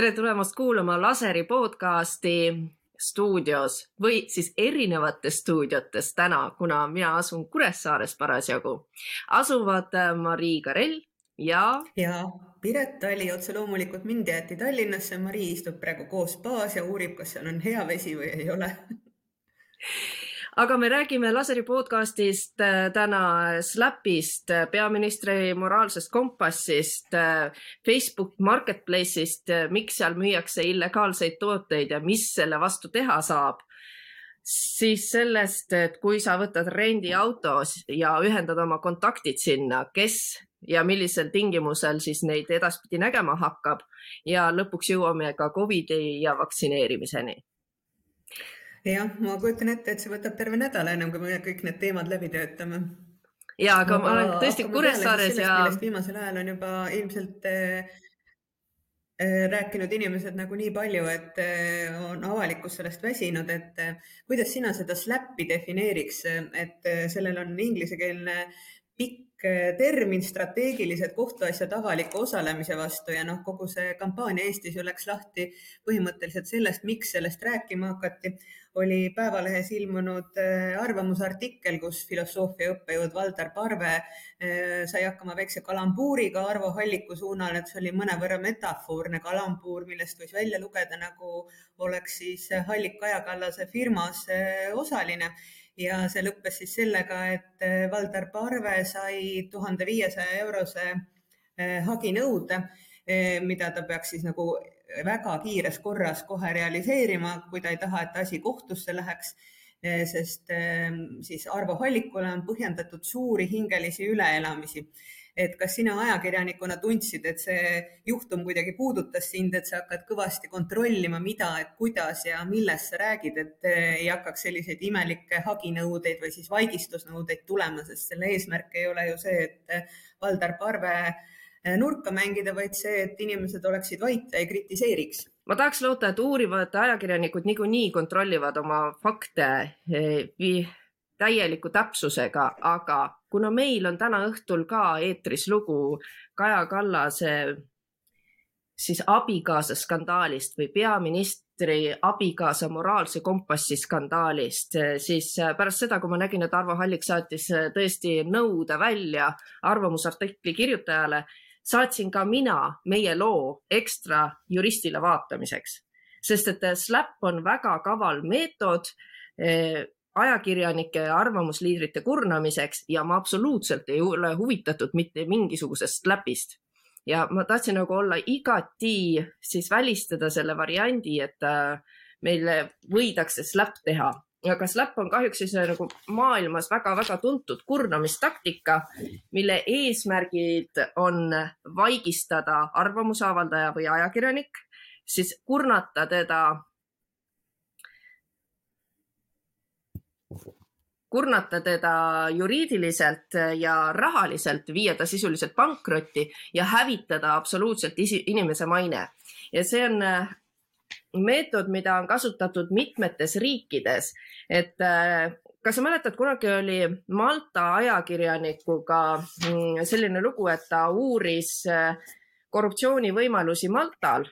tere tulemast kuulama Laseri podcasti stuudios või siis erinevates stuudiotes täna, kuna mina asun Kuressaares parasjagu. asuvad äh, Marii Karell ja. ja Piret Tali otse loomulikult mind jäeti Tallinnasse, Marii istub praegu koos spaas ja uurib, kas seal on hea vesi või ei ole aga me räägime Laseri podcastist äh, täna Slapist, äh, peaministri moraalsest kompassist, äh, Facebook Marketplace'ist, miks seal müüakse illegaalseid tooteid ja mis selle vastu teha saab. Siis sellest, et kui sa võtad rendiauto ja ühendad oma kontaktid sinna, kes ja millisel tingimusel siis neid edaspidi nägema hakkab. Ja lõpuks jõuame ka Covidi ja vaktsineerimiseni jah, ma kujutan ette, et see võtab terve nädala, ennem kui me kõik need teemad läbi töötame. ja, aga ma olen tõesti Kuressaares ja. viimasel ajal on juba ilmselt äh, rääkinud inimesed nagu nii palju, et äh, on avalikkus sellest väsinud, et kuidas sina seda slap'i defineeriks, et sellel on inglisekeelne pikk termin, strateegilised kohtuasjad avaliku osalemise vastu ja noh, kogu see kampaania Eestis ju läks lahti põhimõtteliselt sellest, miks sellest rääkima hakati. Oli Päevalehes ilmunud äh, arvamusartikkel, kus filosoofia õppejõud Valdar Parve äh, sai hakkama väikse kalambuuriga Arvo Halliku suunal, et see oli mõnevõrra metafoorne kalambuur, millest võis välja lugeda, nagu oleks siis Hallik Kaja Kallase firmas osaline ja see lõppes siis sellega, et Valdar Parve sai tuhande viiesaja eurose haginõude, mida ta peaks siis nagu väga kiires korras kohe realiseerima, kui ta ei taha, et asi kohtusse läheks sest siis Arvo Hallikule on põhjendatud suuri hingelisi üleelamisi. Et kas sina ajakirjanikuna tundsid, et see juhtum kuidagi puudutas sind, et sa hakkad kõvasti kontrollima, mida, kuidas ja millest sa räägid, et ei hakkaks selliseid imelikke haginõudeid või siis vaigistusnõudeid tulema, sest selle eesmärk ei ole ju see, et Valdar Parve nurka mängida, vaid see, et inimesed oleksid vait ja ei kritiseeriks. ma tahaks loota, et uurivad ajakirjanikud niikuinii kontrollivad oma fakte eh, täieliku täpsusega, aga kuna meil on täna õhtul ka eetris lugu Kaja Kallase siis abikaasa skandaalist või peaministri abikaasa moraalse kompassi skandaalist, siis pärast seda, kui ma nägin, et Arvo Hallik saatis tõesti nõude välja arvamusartikli kirjutajale, saatsin ka mina meie loo ekstra juristile vaatamiseks, sest et SLAP on väga kaval meetod ajakirjanike ja arvamusliidrite kurnamiseks ja ma absoluutselt ei ole huvitatud mitte mingisugusest SLAPist. ja ma tahtsin nagu olla igati siis välistada selle variandi, et äh, meile võidakse SLAP teha aga slap on kahjuks siis nagu maailmas väga-väga tuntud kurnamistaktika, mille eesmärgid on vaigistada arvamusavaldaja või ajakirjanik, siis kurnata teda kurnata teda juriidiliselt ja rahaliselt, viia ta sisuliselt pankrotti ja hävitada absoluutselt inimese maine. ja see on meetod, mida on kasutatud mitmetes riikides, et äh, kas sa mäletad, kunagi oli Malta ajakirjanikuga mm, selline lugu, et ta uuris äh, korruptsioonivõimalusi Maltal?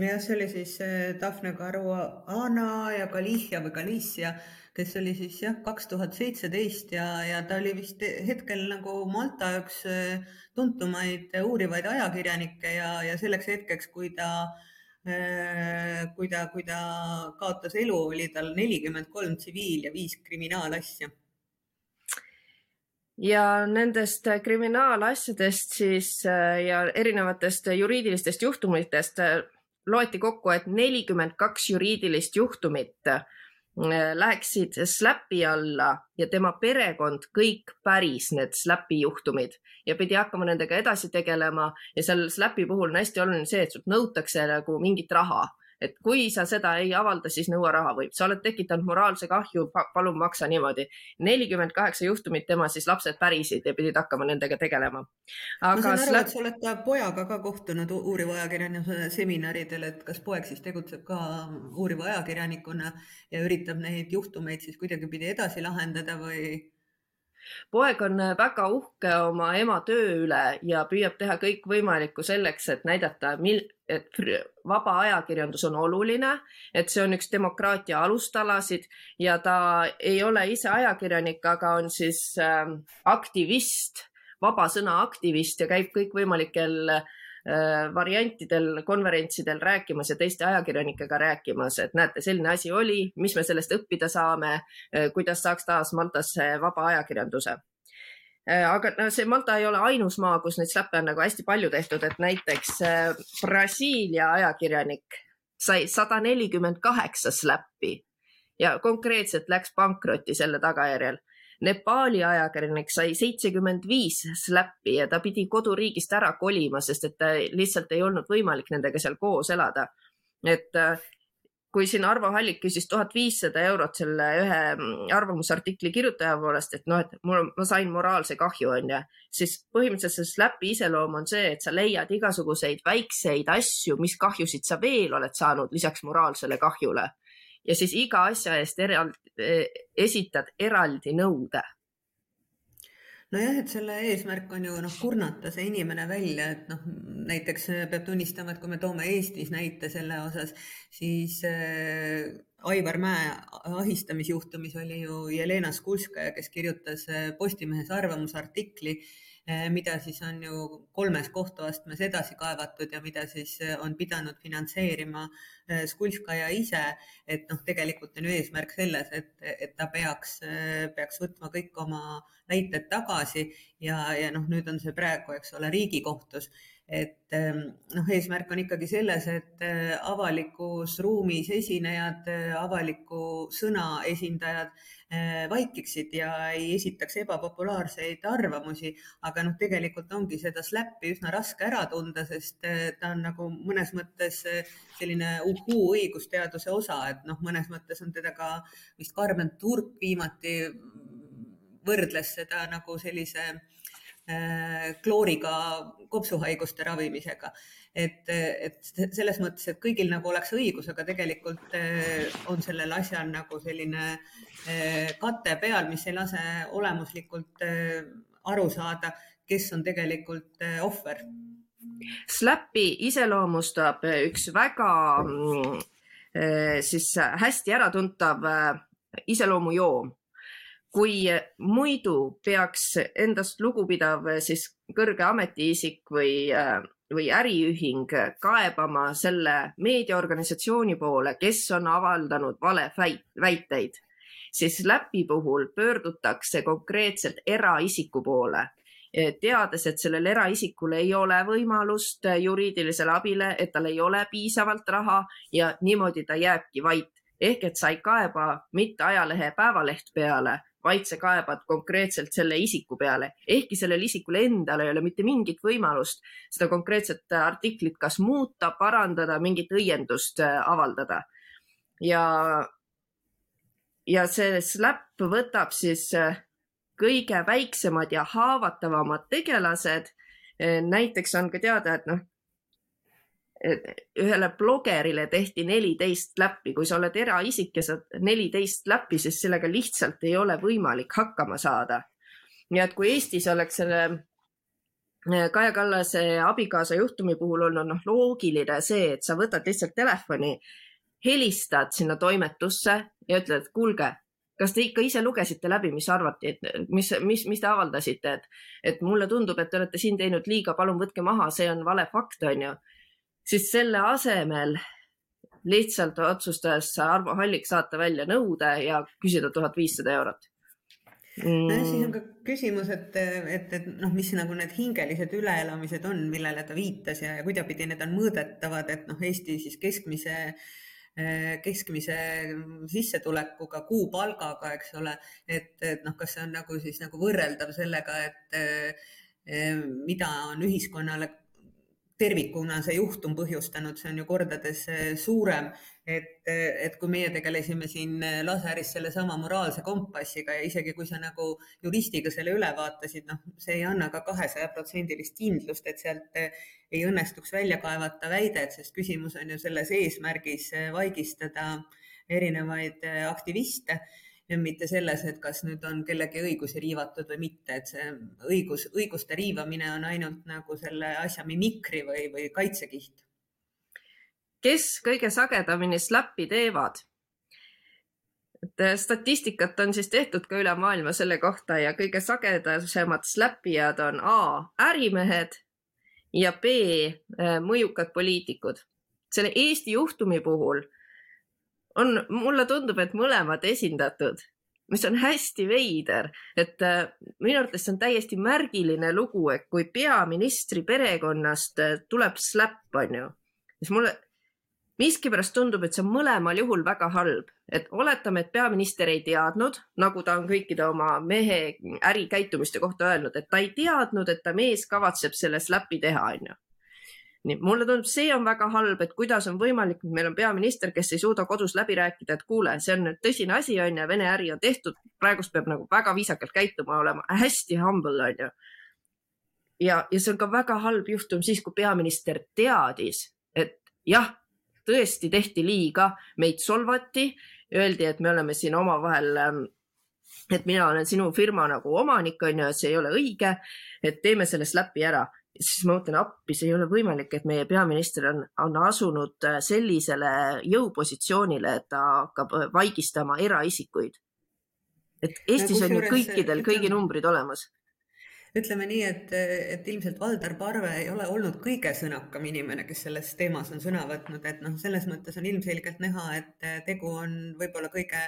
Jah, see oli siis äh, Daphne Caruana ja Galicia või Galicia, kes oli siis jah, kaks tuhat seitseteist ja, ja ta oli vist hetkel nagu Malta üks tuntumaid uurivaid ajakirjanikke ja, ja selleks hetkeks, kui ta äh, Äh, kui ta, kui ta kaotas elu, oli tal nelikümmend kolm tsiviil ja viis kriminaalasja. ja nendest kriminaalasjadest siis äh, ja erinevatest juriidilistest juhtumitest äh, loeti kokku, et nelikümmend kaks juriidilist juhtumit läheksid SLAPi alla ja tema perekond kõik päris need SLAPi juhtumid. Ja pidi hakkama nendega edasi tegelema ja seal SLAPi puhul on hästi oluline see, et sult nõutakse nagu mingit raha et kui sa seda ei avalda, siis nõua raha võib, sa oled tekitanud moraalse kahju, palun maksa niimoodi. nelikümmend kaheksa juhtumit tema siis lapsed pärisid ja pidid hakkama nendega tegelema. ma saan aru, et sa oled ka pojaga ka kohtunud uuriva ajakirjanduse seminaridel, et kas poeg siis tegutseb ka uuriva ajakirjanikuna ja üritab neid juhtumeid siis kuidagipidi edasi lahendada või? poeg on väga uhke oma ema töö üle ja püüab teha kõikvõimalikku selleks, et näidata, mil-, et vaba ajakirjandus on oluline, et see on üks demokraatia alustalasid ja ta ei ole ise ajakirjanik, aga on siis äh, aktivist, vaba sõna aktivist ja käib kõikvõimalikel äh, variantidel konverentsidel rääkimas ja teiste ajakirjanikega rääkimas, et näete, selline asi oli, mis me sellest õppida saame, äh, kuidas saaks taas Maltasse vaba ajakirjanduse aga no see Malta ei ole ainus maa, kus neid slappe on nagu hästi palju tehtud, et näiteks Brasiilia ajakirjanik sai sada nelikümmend kaheksa slappi ja konkreetselt läks pankrotti selle tagajärjel Nepaali ajakirjanik sai seitsekümmend viis släppi ja ta pidi koduriigist ära kolima, sest et lihtsalt ei olnud võimalik nendega seal koos elada. et äh, kui siin Arvo Hallik küsis tuhat viissada eurot selle ühe mm, arvamusartikli kirjutaja poolest, et noh, et mul, ma sain moraalse kahju, onju, siis põhimõtteliselt see Slapi iseloom on see, et sa leiad igasuguseid väikseid asju, mis kahjusid sa veel oled saanud lisaks moraalsele kahjule. Ja siis iga asja eest eraldi, eh, esitad eraldi nõude nojah, et selle eesmärk on ju noh, kurnata see inimene välja, et noh, näiteks peab tunnistama, et kui me toome Eestis näite selle osas, siis äh, Aivar Mäe ahistamisjuhtumis oli ju Jelena Skulskaja, kes kirjutas äh, Postimehes arvamusartikli äh, Eh, mida siis on ju kolmes kohtuastmes edasi kaevatud ja mida siis eh, on pidanud finantseerima eh, Skulskaja ise. et noh, tegelikult on ju eesmärk selles, et, et ta peaks, peaks võtma kõik oma väited tagasi ja, ja noh, nüüd on see praegu, eks ole, Riigikohtus et ehm, noh, eesmärk on ikkagi selles, et eh, avalikus ruumis esinejad, eh, avaliku sõna esindajad eh, vaikiksid ja ei esitaks ebapopulaarseid arvamusi, aga noh, tegelikult ongi seda släppi üsna raske ära tunda, sest ta on nagu mõnes mõttes selline uhuu õigusteaduse osa, et noh, mõnes mõttes on teda ka vist Karmen Turk viimati võrdles seda nagu sellise äh, Äh, klooriga kopsuhaiguste ravimisega. et, et selles mõttes, et kõigil nagu oleks õigus, aga tegelikult äh, on sellel asjal nagu selline äh, kate peal, mis ei lase olemuslikult aru saada, kes on tegelikult ohver. Slappi iseloomustab üks väga mm, siis hästi äratuntav iseloomujoom kui muidu peaks endast lugupidav siis kõrge ametiisik või, või äriühing kaebama selle meediaorganisatsiooni poole, kes on avaldanud valeväiteid, siis läpi puhul pöördutakse konkreetselt eraisiku poole, teades, et sellel eraisikul ei ole võimalust juriidilisele abile, et tal ei ole piisavalt raha ja niimoodi ta jääbki vait. Ehk et sa ei kaeba mitte ajalehe Päevaleht peale, vaid sa kaebad konkreetselt selle isiku peale, ehkki sellel isikul endal ei ole mitte mingit võimalust seda konkreetset artiklit kas muuta, parandada, mingit õiendust äh, avaldada. ja, ja see SLAP võtab siis äh, kõige väiksemad ja haavatavamad tegelased. Äh, näiteks on ka teada, et noh, ühele blogerile tehti neliteist läppi, kui sa oled eraisik ja saad neliteist läppi, siis sellega lihtsalt ei ole võimalik hakkama saada. nii et kui Eestis oleks selle eh, Kaja Kallase abikaasa juhtumi puhul olnud noh, loogiline see, et sa võtad lihtsalt telefoni, helistad sinna toimetusse ja ütled, kuulge, kas te ikka ise lugesite läbi, mis arvati, et mis, mis, mis te avaldasite, et, et mulle tundub, et te olete siin teinud liiga, palun võtke maha, see on vale fakt, onju siis selle asemel lihtsalt otsustas Arvo Hallik saata välja nõude ja küsida tuhat viissada eurot mm.. no siis on ka küsimus, et, et, et noh, mis nagu need hingelised üleelamised on, millele ta viitas ja, ja kuidapidi need on mõõdetavad, et noh, Eesti siis keskmise keskmise sissetulekuga, kuupalgaga, eks ole, et, et noh, kas see on nagu siis nagu võrreldav sellega, et mida on ühiskonnale tervikuna see juhtum põhjustanud, see on ju kordades eh, suurem, et, eh, et kui meie tegelesime siin eh, laseris sellesama moraalse kompassiga ja isegi kui sa nagu juristiga selle üle vaatasid, noh, see ei anna ka kahesajaprotsendilist kindlust, et sealt ei õnnestuks välja kaevata väidet, sest küsimus on ju selles eesmärgis vaigistada erinevaid aktiviste mitte selles, et kas nüüd on kellegi õigusi riivatud või mitte, et see õigus, õiguste riivamine on ainult nagu selle asja mimikri või, või kaitsekiht. kes kõige sagedamini slappi teevad? et äh, statistikat on siis tehtud ka üle maailma selle kohta ja kõige sagedasemad släppijad on A ärimehed ja B äh, mõjukad poliitikud. selle Eesti juhtumi puhul on, mulle tundub, et mõlemad esindatud, mis on hästi veider, et äh, minu arvates see on täiesti märgiline lugu, et kui peaministri perekonnast tuleb släpp, onju, siis mulle miskipärast tundub, et see on mõlemal juhul väga halb, et oletame, et peaminister ei teadnud, nagu ta on kõikide oma mehe ärikäitumiste kohta öelnud, et ta ei teadnud, et ta mees kavatseb selle släpi teha, onju. Nii, mulle tundub, see on väga halb, et kuidas on võimalik, et meil on peaminister, kes ei suuda kodus läbi rääkida, et kuule, see on nüüd tõsine asi, onju, Vene äri on tehtud, praegust peab nagu väga viisakalt käituma, olema hästi humble, onju. ja, ja see on ka väga halb juhtum siis, kui peaminister teadis, et jah tõesti tehti liiga, meid solvati, öeldi, et me oleme siin omavahel, ähm, et mina olen sinu firma nagu omanik, on ju, et see ei ole õige, et teeme selle slap'i ära. Siis ma mõtlen appi, see ei ole võimalik, et meie peaminister on, on asunud äh, sellisele jõupositsioonile, et ta hakkab äh, vaigistama eraisikuid. et Eestis no, on ju kõikidel kõigi numbrid olemas ütleme nii, et, et ilmselt Valdar Parve ei ole olnud kõige sõnakam inimene, kes selles teemas on sõna võtnud, et noh, selles mõttes on ilmselgelt näha, et tegu on võib-olla kõige,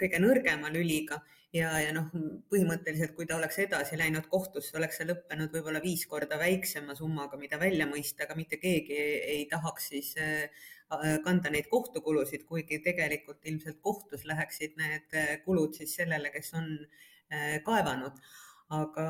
kõige nõrgema lüliga ja, ja noh, põhimõtteliselt, kui ta oleks edasi läinud kohtusse, oleks see lõppenud võib-olla viis korda väiksema summaga, mida välja mõista, aga mitte keegi ei tahaks siis äh, kanda neid kohtukulusid, kuigi tegelikult ilmselt kohtus läheksid need kulud siis sellele, kes on äh, kaevanud aga,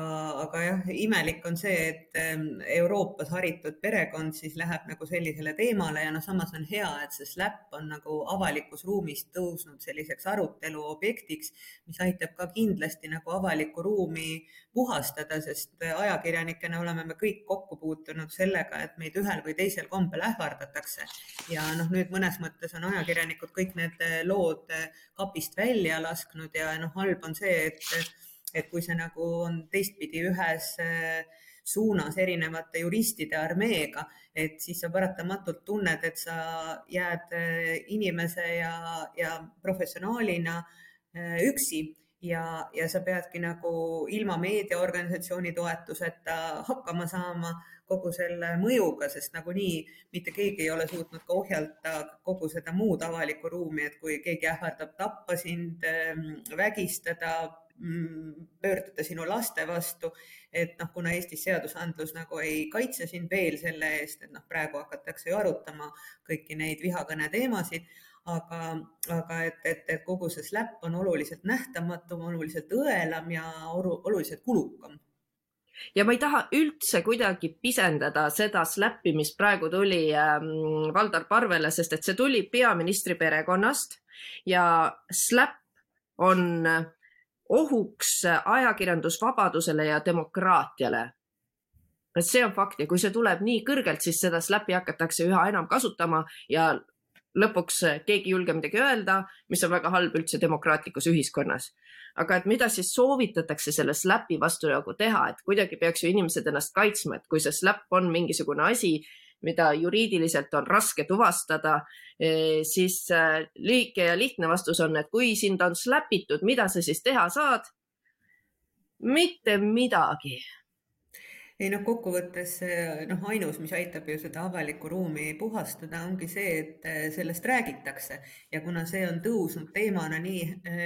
aga jah, imelik on see, et ähm, Euroopas haritud perekond siis läheb nagu sellisele teemale ja noh, samas on hea, et see SLAP on nagu avalikus ruumis tõusnud selliseks arutelu objektiks, mis aitab ka kindlasti nagu avalikku ruumi puhastada, sest ajakirjanikena oleme me kõik kokku puutunud sellega, et meid ühel või teisel kombel ähvardatakse. ja noh, nüüd mõnes mõttes on ajakirjanikud kõik need lood kapist välja lasknud ja noh, halb on see, et et kui see nagu on teistpidi ühes äh, suunas erinevate juristide armeega, et siis sa paratamatult tunned, et sa jääd äh, inimese ja, ja professionaalina äh, üksi ja, ja sa peadki nagu ilma meediaorganisatsiooni toetuseta hakkama saama kogu selle mõjuga, sest nagunii mitte keegi ei ole suutnud ka ohjata kogu seda muud avalikku ruumi, et kui keegi ähvardab tappa sind, vägistada, Mm, pöörduda sinu laste vastu, et noh, kuna Eestis seadusandlus nagu ei kaitse sind veel selle eest, et noh, praegu hakatakse ju arutama kõiki neid vihakõne teemasid, aga, aga et, et, et kogu see SLAP on oluliselt nähtamatum, oluliselt õelam ja oluliselt kulukam. Ja ma ei taha üldse kuidagi pisendada seda slappi, mis praegu tuli ähm, Valdar Parvele, sest et see tuli peaministri perekonnast ja slap on ohuks ajakirjandusvabadusele ja demokraatiale. et see on fakt ja kui see tuleb nii kõrgelt, siis seda slap'i hakatakse üha enam kasutama ja lõpuks keegi ei julge midagi öelda, mis on väga halb üldse demokraatlikus ühiskonnas. aga et mida siis soovitatakse selle slap'i vastu nagu teha, et kuidagi peaks ju inimesed ennast kaitsma, et kui see slap on mingisugune asi, mida juriidiliselt on raske tuvastada, eh, siis eh, lühike ja lihtne vastus on, et kui sind on släpitud, mida sa siis teha saad? mitte midagi ei noh, kokkuvõttes noh, ainus, mis aitab ju seda avalikku ruumi puhastada, ongi see, et eh, sellest räägitakse ja kuna see on tõusnud teemana nii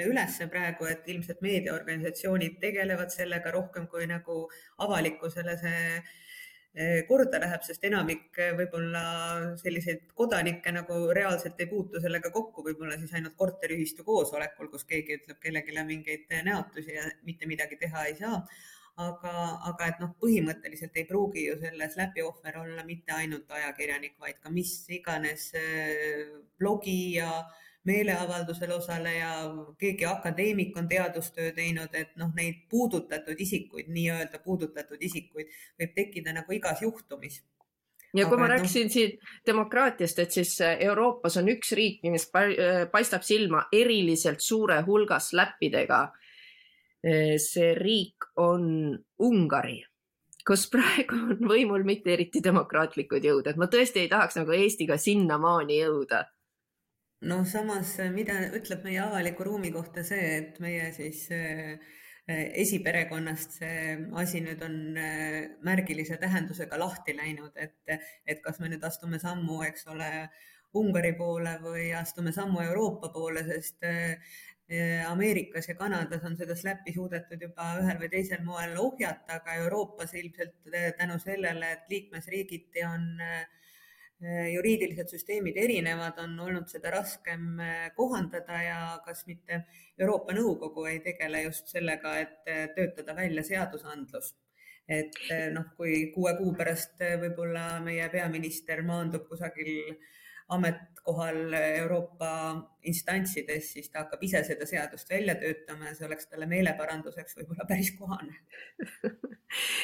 ülesse praegu, et ilmselt meediaorganisatsioonid tegelevad sellega rohkem kui nagu avalikkusele see Eh, korda läheb, sest enamik eh, võib-olla selliseid kodanikke nagu reaalselt ei puutu sellega kokku, võib-olla siis ainult korteriühistu koosolekul, kus keegi ütleb kellelegi mingeid näotusi ja mitte midagi teha ei saa. aga, aga et noh, põhimõtteliselt ei pruugi ju selles läbiohver olla mitte ainult ajakirjanik, vaid ka mis iganes eh, blogija meeleavaldusel osaleja, keegi akadeemik on teadustöö teinud, et noh, neid puudutatud isikuid, nii-öelda puudutatud isikuid võib tekkida nagu igas juhtumis. ja kui Aga ma noh rääkisin no... siin demokraatiast, et siis Euroopas on üks riik, mis paistab silma eriliselt suure hulga släppidega. see riik on Ungari kus praegu on võimul mitte eriti demokraatlikud jõud, et ma tõesti ei tahaks nagu Eestiga sinnamaani jõuda. No samas, mida ütleb meie avaliku ruumi kohta see, et meie siis äh, esiperekonnast see asi nüüd on äh, märgilise tähendusega lahti läinud, et, et kas me nüüd astume sammu, eks ole, Ungari poole või astume sammu Euroopa poole, sest äh, Ameerikas ja Kanadas on seda SLAPi suudetud juba ühel või teisel moel ohjata, aga Euroopas ilmselt tänu sellele, et liikmesriigiti on äh, juriidilised süsteemid erinevad, on olnud seda raskem äh, kohandada ja kas mitte Euroopa Nõukogu ei tegele just sellega, et äh, töötada välja seadusandlus. Et noh, kui kuue kuu pärast võib-olla meie peaminister maandub kusagil ametkohal Euroopa instantsides, siis ta hakkab ise seda seadust välja töötama ja see oleks talle meeleparanduseks võib-olla päris kohane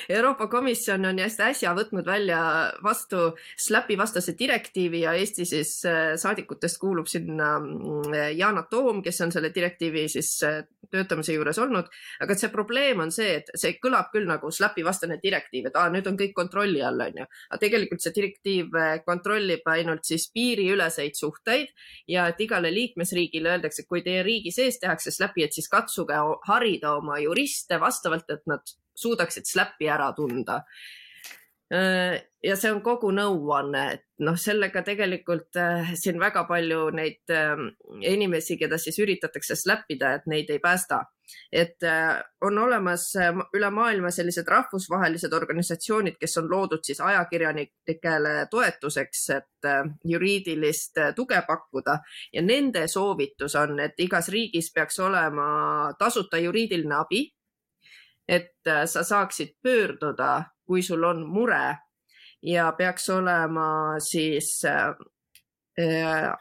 Euroopa Komisjon on just äsja võtnud välja vastu SLAPi vastase direktiivi ja Eesti siis äh, saadikutest kuulub sinna mm, Yana Toom, kes on selle direktiivi siis äh, töötamise juures olnud. aga see probleem on see, et see kõlab küll nagu SLAPi vastane direktiiv, et aa, nüüd on kõik kontrolli all, on ju. aga tegelikult see direktiiv äh, kontrollib ainult siis piiriüleseid suhteid ja et igale liikmesriigile liikmesriigile öeldakse, et kui teie riigi sees tehakse SLAPi, et siis katsuge harida oma juriste vastavalt, et nad suudaksid SLAPi ära tunda ja see on kogu nõuanne, et noh, sellega tegelikult äh, siin väga palju neid äh, inimesi, keda siis üritatakse släppida, et neid ei päästa. Et äh, on olemas äh, üle maailma sellised rahvusvahelised organisatsioonid, kes on loodud siis ajakirjanikele toetuseks, et äh, juriidilist tuge pakkuda. Ja nende soovitus on, et igas riigis peaks olema tasuta juriidiline abi et sa saaksid pöörduda kui sul on mure. Ja peaks olema siis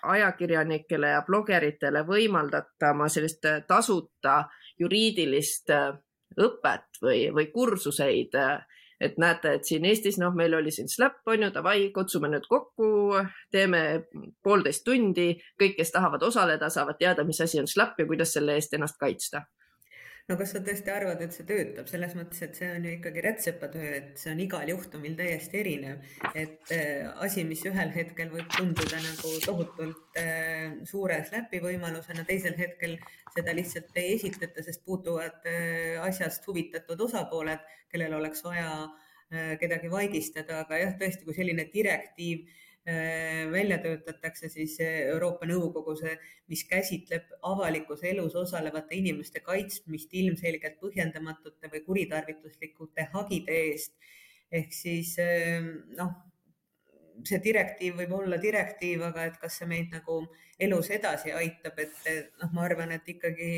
ajakirjanikele ja blogeritele võimaldatama sellist tasuta juriidilist äh, õpet või, või kursuseid. et näete, et siin Eestis, noh, meil oli siin SLAP on ju, davai, kutsume nüüd kokku, teeme poolteist tundi, kõik, kes tahavad osaleda, saavad teada, mis asi on SLAP ja kuidas selle eest ennast kaitsta no kas sa tõesti arvad, et see töötab? Selles mõttes, et see on ju ikkagi rätsepatöö, et see on igal juhtumil täiesti erinev, et äh, asi, mis ühel hetkel võib tunduda nagu tohutult äh, suure slap'i võimalusena, teisel hetkel seda lihtsalt ei esitata, sest puutuvad äh, asjast huvitatud osapooled, kellel oleks vaja kedagi vaigistada, aga jah, tõesti, kui selline direktiiv välja töötatakse siis Euroopa Nõukogus, mis käsitleb avalikus elus osalevate inimeste kaitsmist ilmselgelt põhjendamatute või kuritarvituslikute hagide eest. ehk siis äh, noh, see direktiiv võib olla direktiiv, aga et kas see meid nagu elus edasi aitab, et noh, ma arvan, et ikkagi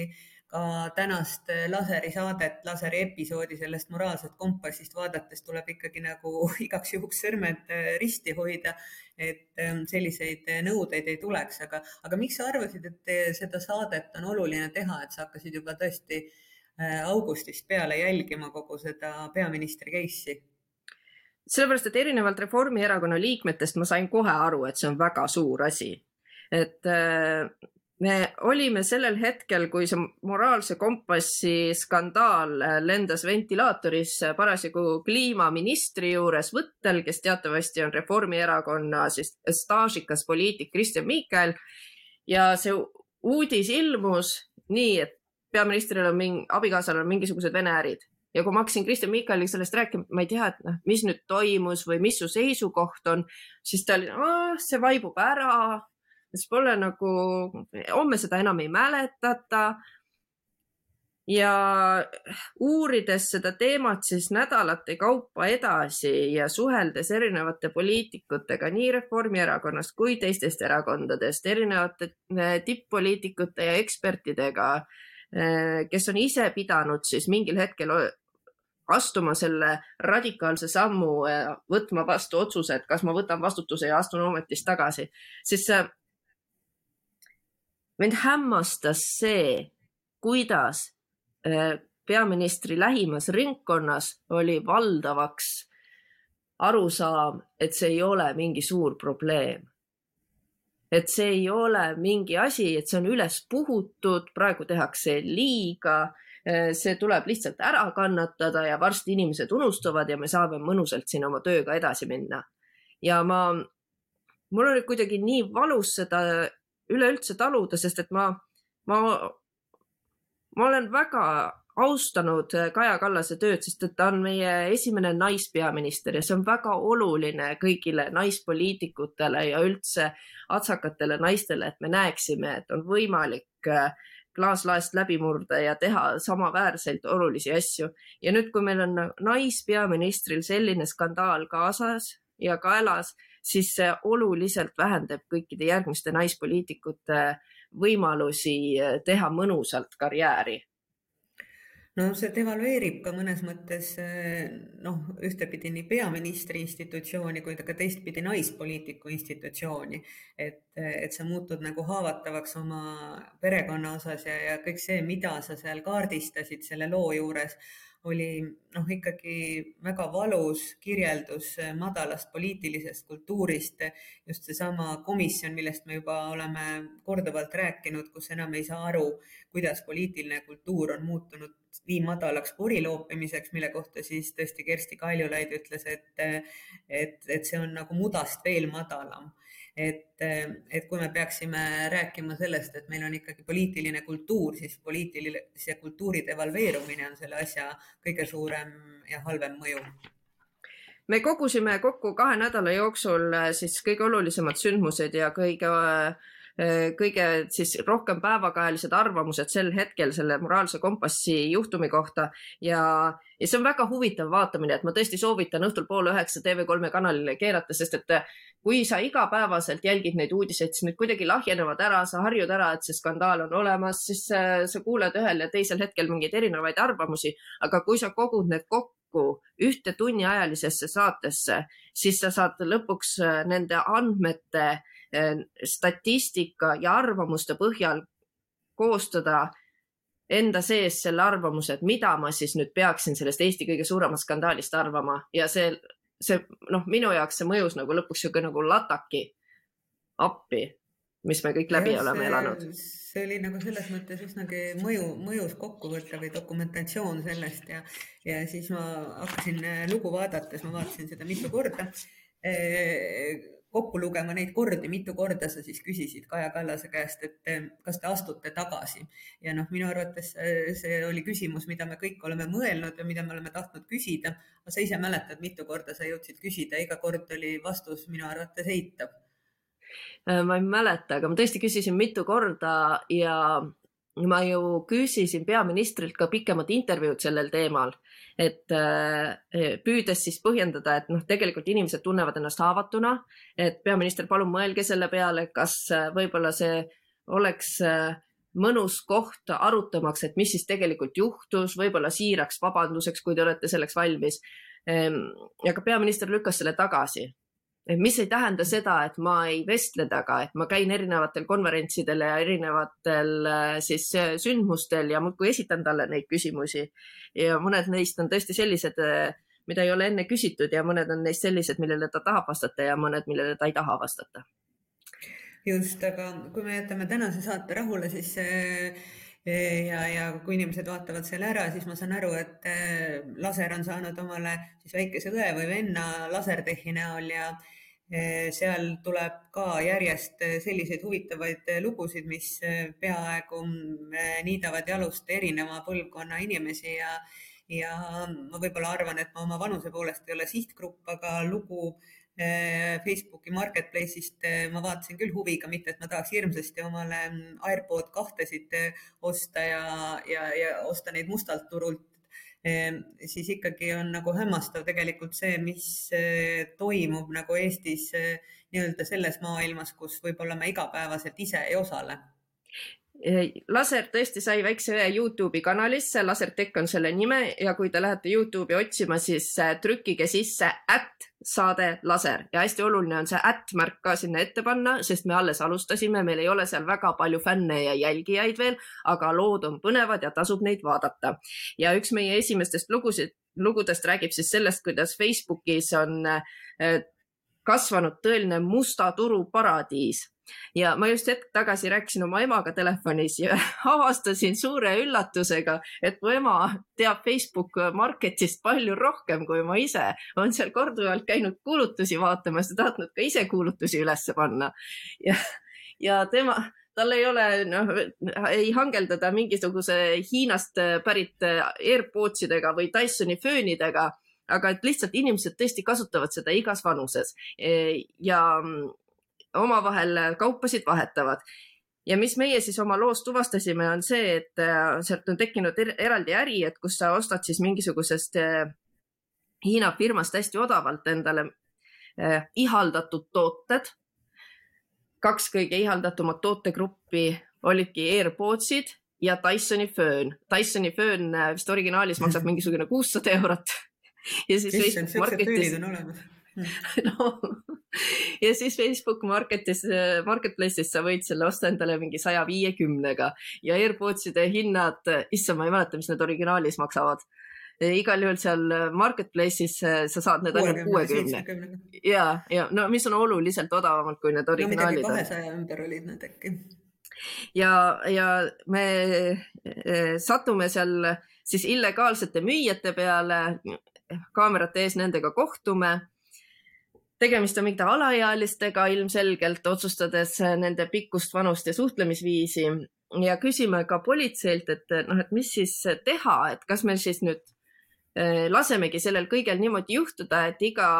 ka tänast laseri saadet, laseri episoodi sellest moraalsest kompassist vaadates tuleb ikkagi nagu igaks juhuks sõrmed äh, risti hoida, et ähm, selliseid nõudeid ei tuleks, aga, aga miks sa arvasid, et seda saadet on oluline teha, et sa hakkasid juba tõesti äh, augustist peale jälgima kogu seda peaministri case'i? sellepärast, et erinevalt Reformierakonna liikmetest ma sain kohe aru, et see on väga suur asi et äh, me olime sellel hetkel, kui see moraalse kompassi skandaal äh, lendas ventilaatoris parasjagu kliimaministri juures võttel, kes teatavasti on Reformierakonna siis staažikas poliitik Kristen Michal. ja see uudis ilmus nii, et peaministril on mingi, abikaasal on mingisugused Vene ärid ja kui ma hakkasin Kristen Michaliga sellest rääkima, ma ei tea, et noh, mis nüüd toimus või mis su seisukoht on, siis ta oli, see vaibub ära siis pole nagu, homme seda enam ei mäletata. ja uurides seda teemat siis nädalate kaupa edasi ja suheldes erinevate poliitikutega nii Reformierakonnast kui teistest erakondadest, erinevate eh, tipp-poliitikute ja ekspertidega, eh, kes on ise pidanud siis mingil hetkel astuma selle radikaalse sammu, võtma vastu otsuse, et kas ma võtan vastutuse ja astun ametist tagasi, siis mind hämmastas see, kuidas äh, peaministri lähimas ringkonnas oli valdavaks arusaam, et see ei ole mingi suur probleem. et see ei ole mingi asi, et see on üles puhutud, praegu tehakse liiga, see tuleb lihtsalt ära kannatada ja varsti inimesed unustavad ja me saame mõnusalt siin oma tööga edasi minna. ja ma, mul oli kuidagi nii valus seda üleüldse taluda, sest et ma, ma, ma olen väga austanud äh, Kaja Kallase tööd, sest et ta on meie esimene naispeaminister ja see on väga oluline kõigile naispoliitikutele ja üldse atsakatele naistele, et me näeksime, et on võimalik äh, klaaslaest läbi murda ja teha samaväärselt olulisi asju. ja nüüd, kui meil on naispeaministril selline skandaal kaasas ja kaelas, siis see oluliselt vähendab kõikide järgmiste naispoliitikute võimalusi äh, teha mõnusalt karjääri no see devalveerib ka mõnes mõttes eh, noh, ühtepidi nii peaministri institutsiooni kui ka teistpidi naispoliitiku institutsiooni. et, et sa muutud nagu haavatavaks oma perekonna osas ja, ja kõik see, mida sa seal kaardistasid selle loo juures oli noh, ikkagi väga valus kirjeldus madalast poliitilisest kultuurist. just seesama komisjon, millest me juba oleme korduvalt rääkinud, kus enam ei saa aru, kuidas poliitiline kultuur on muutunud nii madalaks pori loopimiseks, mille kohta siis tõesti Kersti Kaljulaid ütles, et, et, et see on nagu mudast veel madalam et, et kui me peaksime rääkima sellest, et meil on ikkagi poliitiline kultuur, siis poliitilise kultuuri devalveerumine on selle asja kõige suurem ja halvem mõju. Me kogusime kokku kahe nädala jooksul äh, siis kõige olulisemad sündmused ja kõige kõige siis rohkem päevakajalised arvamused sel hetkel selle moraalse kompassi juhtumi kohta. Ja, ja see on väga huvitav vaatamine, et ma tõesti soovitan õhtul pool üheksa TV3 kanalile keerata, sest et kui sa igapäevaselt jälgid neid uudiseid, siis need kuidagi lahjenevad ära, sa harjud ära, et see skandaal on olemas, siis äh, sa kuuled ühel ja teisel hetkel mingeid erinevaid arvamusi, aga kui sa kogud need kokku ühte tunniajalisesse saatesse, siis sa saad lõpuks äh, nende andmete, äh, statistika ja arvamuste põhjal koostada enda sees selle arvamuse, et mida ma siis nüüd peaksin sellest Eesti kõige suuremast skandaalist arvama ja see see noh, minu jaoks see mõjus nagu lõpuks sihuke nagu lataki appi, mis me kõik läbi ja, oleme see, elanud. see oli nagu selles mõttes üsnagi mõju, mõjus kokkuvõte või dokumentatsioon sellest ja, ja siis ma hakkasin äh, lugu vaadates, ma vaatasin seda mitu korda e kokku lugema neid kordi, mitu korda sa siis küsisid Kaja Kallase käest, et kas te astute tagasi. ja noh, minu arvates see oli küsimus, mida me kõik oleme mõelnud ja mida me oleme tahtnud küsida. aga sa ise mäletad, mitu korda sa jõudsid küsida, iga kord oli vastus minu arvates eitav. Äh, ma ei mäleta, aga ma tõesti küsisin mitu korda ja ma ju küsisin peaministrilt ka pikemat intervjuud sellel teemal et äh, püüdes siis põhjendada, et noh, tegelikult inimesed tunnevad ennast haavatuna, et peaminister, palun mõelge selle peale, kas äh, võib-olla see oleks äh, mõnus koht arutamaks, et mis siis tegelikult juhtus, võib-olla siiraks vabanduseks, kui te olete selleks valmis. Ehm, aga peaminister lükkas selle tagasi mis ei tähenda seda, et ma ei vestle temaga, et ma käin erinevatel konverentsidel ja erinevatel äh, siis äh, sündmustel ja muudkui esitan talle neid küsimusi. ja mõned neist on tõesti sellised, äh, mida ei ole enne küsitud ja mõned on neist sellised, millele ta tahab vastata ja mõned, millele ta ei taha vastata. just, aga kui me jätame tänase saate rahule, siis ja, ja kui inimesed vaatavad selle ära, siis ma saan aru, et laser on saanud omale siis väikese õe või venna lasertehi näol ja Eh, seal tuleb ka järjest eh, selliseid huvitavaid lugusid, mis peaaegu niidavad jalust erineva põlvkonna inimesi ja, ja ma võib-olla arvan, et ma oma vanuse poolest ei ole sihtgrupp, aga lugu Facebooki marketplace'ist ma vaatasin küll huviga, mitte et ma tahaks hirmsasti omale mm, AirPod kahtesid osta ja, ja, ja osta neid mustalt turult. Ehm, siis ikkagi on nagu hämmastav tegelikult see, mis toimub nagu Eestis nii-öelda selles maailmas, kus võib-olla me igapäevaselt ise ei osale laser tõesti sai väikse Youtube'i kanalisse, Lasertech on selle nime ja kui te lähete Youtube'i otsima, siis äh, trükkige sisse at saade laser ja hästi oluline on see at märk ka sinna ette panna, sest me alles alustasime, meil ei ole seal väga palju fänne ja jälgijaid veel, aga lood on põnevad ja tasub neid vaadata. ja üks meie esimestest lugusid lugudest räägib siis sellest, kuidas Facebookis on kasvanud tõeline musta turu paradiis ja ma just hetk tagasi rääkisin oma emaga telefonis ja avastasin suure üllatusega, et mu ema teab Facebook Marketist palju rohkem kui ma ise. on seal korduvalt käinud kuulutusi vaatamas ja tahtnud ka ise kuulutusi ülesse panna. ja, ja tema, tal ei ole, noh, ei hangeldada mingisuguse Hiinast pärit AirPods idega või Dysoni föönidega aga et lihtsalt inimesed tõesti kasutavad seda igas vanuses ja omavahel kaupasid vahetavad ja mis meie siis oma loos tuvastasime, on see, et äh, sealt on tekkinud er eraldi äri, et kus sa ostad siis mingisugusest äh, Hiina firmast hästi odavalt endale eh, ihaldatud tooted. kaks kõige ihaldatumat tootegruppi olidki AirPodsid ja Dysoni föön. Dysoni föön vist originaalis maksab mingisugune kuussada eurot ja siis Issand, Facebook Marketis. no ja siis Facebook Marketis, Marketplace'is sa võid selle osta endale mingi saja viiekümnega ja AirPodside hinnad, issand, ma ei mäleta, mis need originaalis maksavad. igal juhul seal Marketplace'is sa saad need ainult kuuekümne. ja, ja no mis on oluliselt odavamad kui need originaalid no,. kahesaja ümber olid need äkki. ja, ja me eh, satume seal siis illegaalsete müüjate peale, kaamerate ees nendega kohtume tegemist on mingite alaealistega ilmselgelt, otsustades nende pikkust, vanust ja suhtlemisviisi ja küsime ka politseilt, et noh, et mis siis teha, et kas meil siis nüüd eh, lasemegi sellel kõigel niimoodi juhtuda, et iga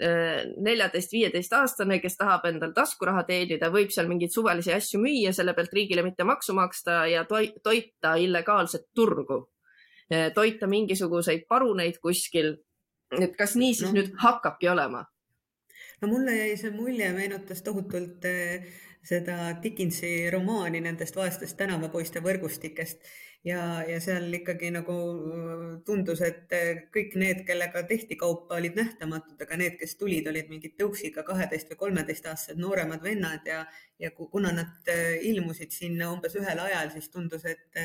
eh, neljateist, viieteist aastane, kes tahab endal taskuraha teenida, võib seal mingeid suvalisi asju müüa, selle pealt riigile mitte maksu maksta ja toita illegaalset turgu. Eh, toita mingisuguseid paruneid kuskil. et kas nii siis no. nüüd hakkabki olema? No mulle jäi see mulje, meenutas tohutult eh, seda Dickensi romaani nendest vaestest tänavapoiste võrgustikest. Ja, ja seal ikkagi nagu eh, tundus, et eh, kõik need, kellega tehti kaupa, olid nähtamatud, aga need, kes tulid, olid mingid tõuksiga kaheteist või kolmeteistaastased nooremad vennad ja, ja kuna nad ilmusid sinna umbes ühel ajal, siis tundus, et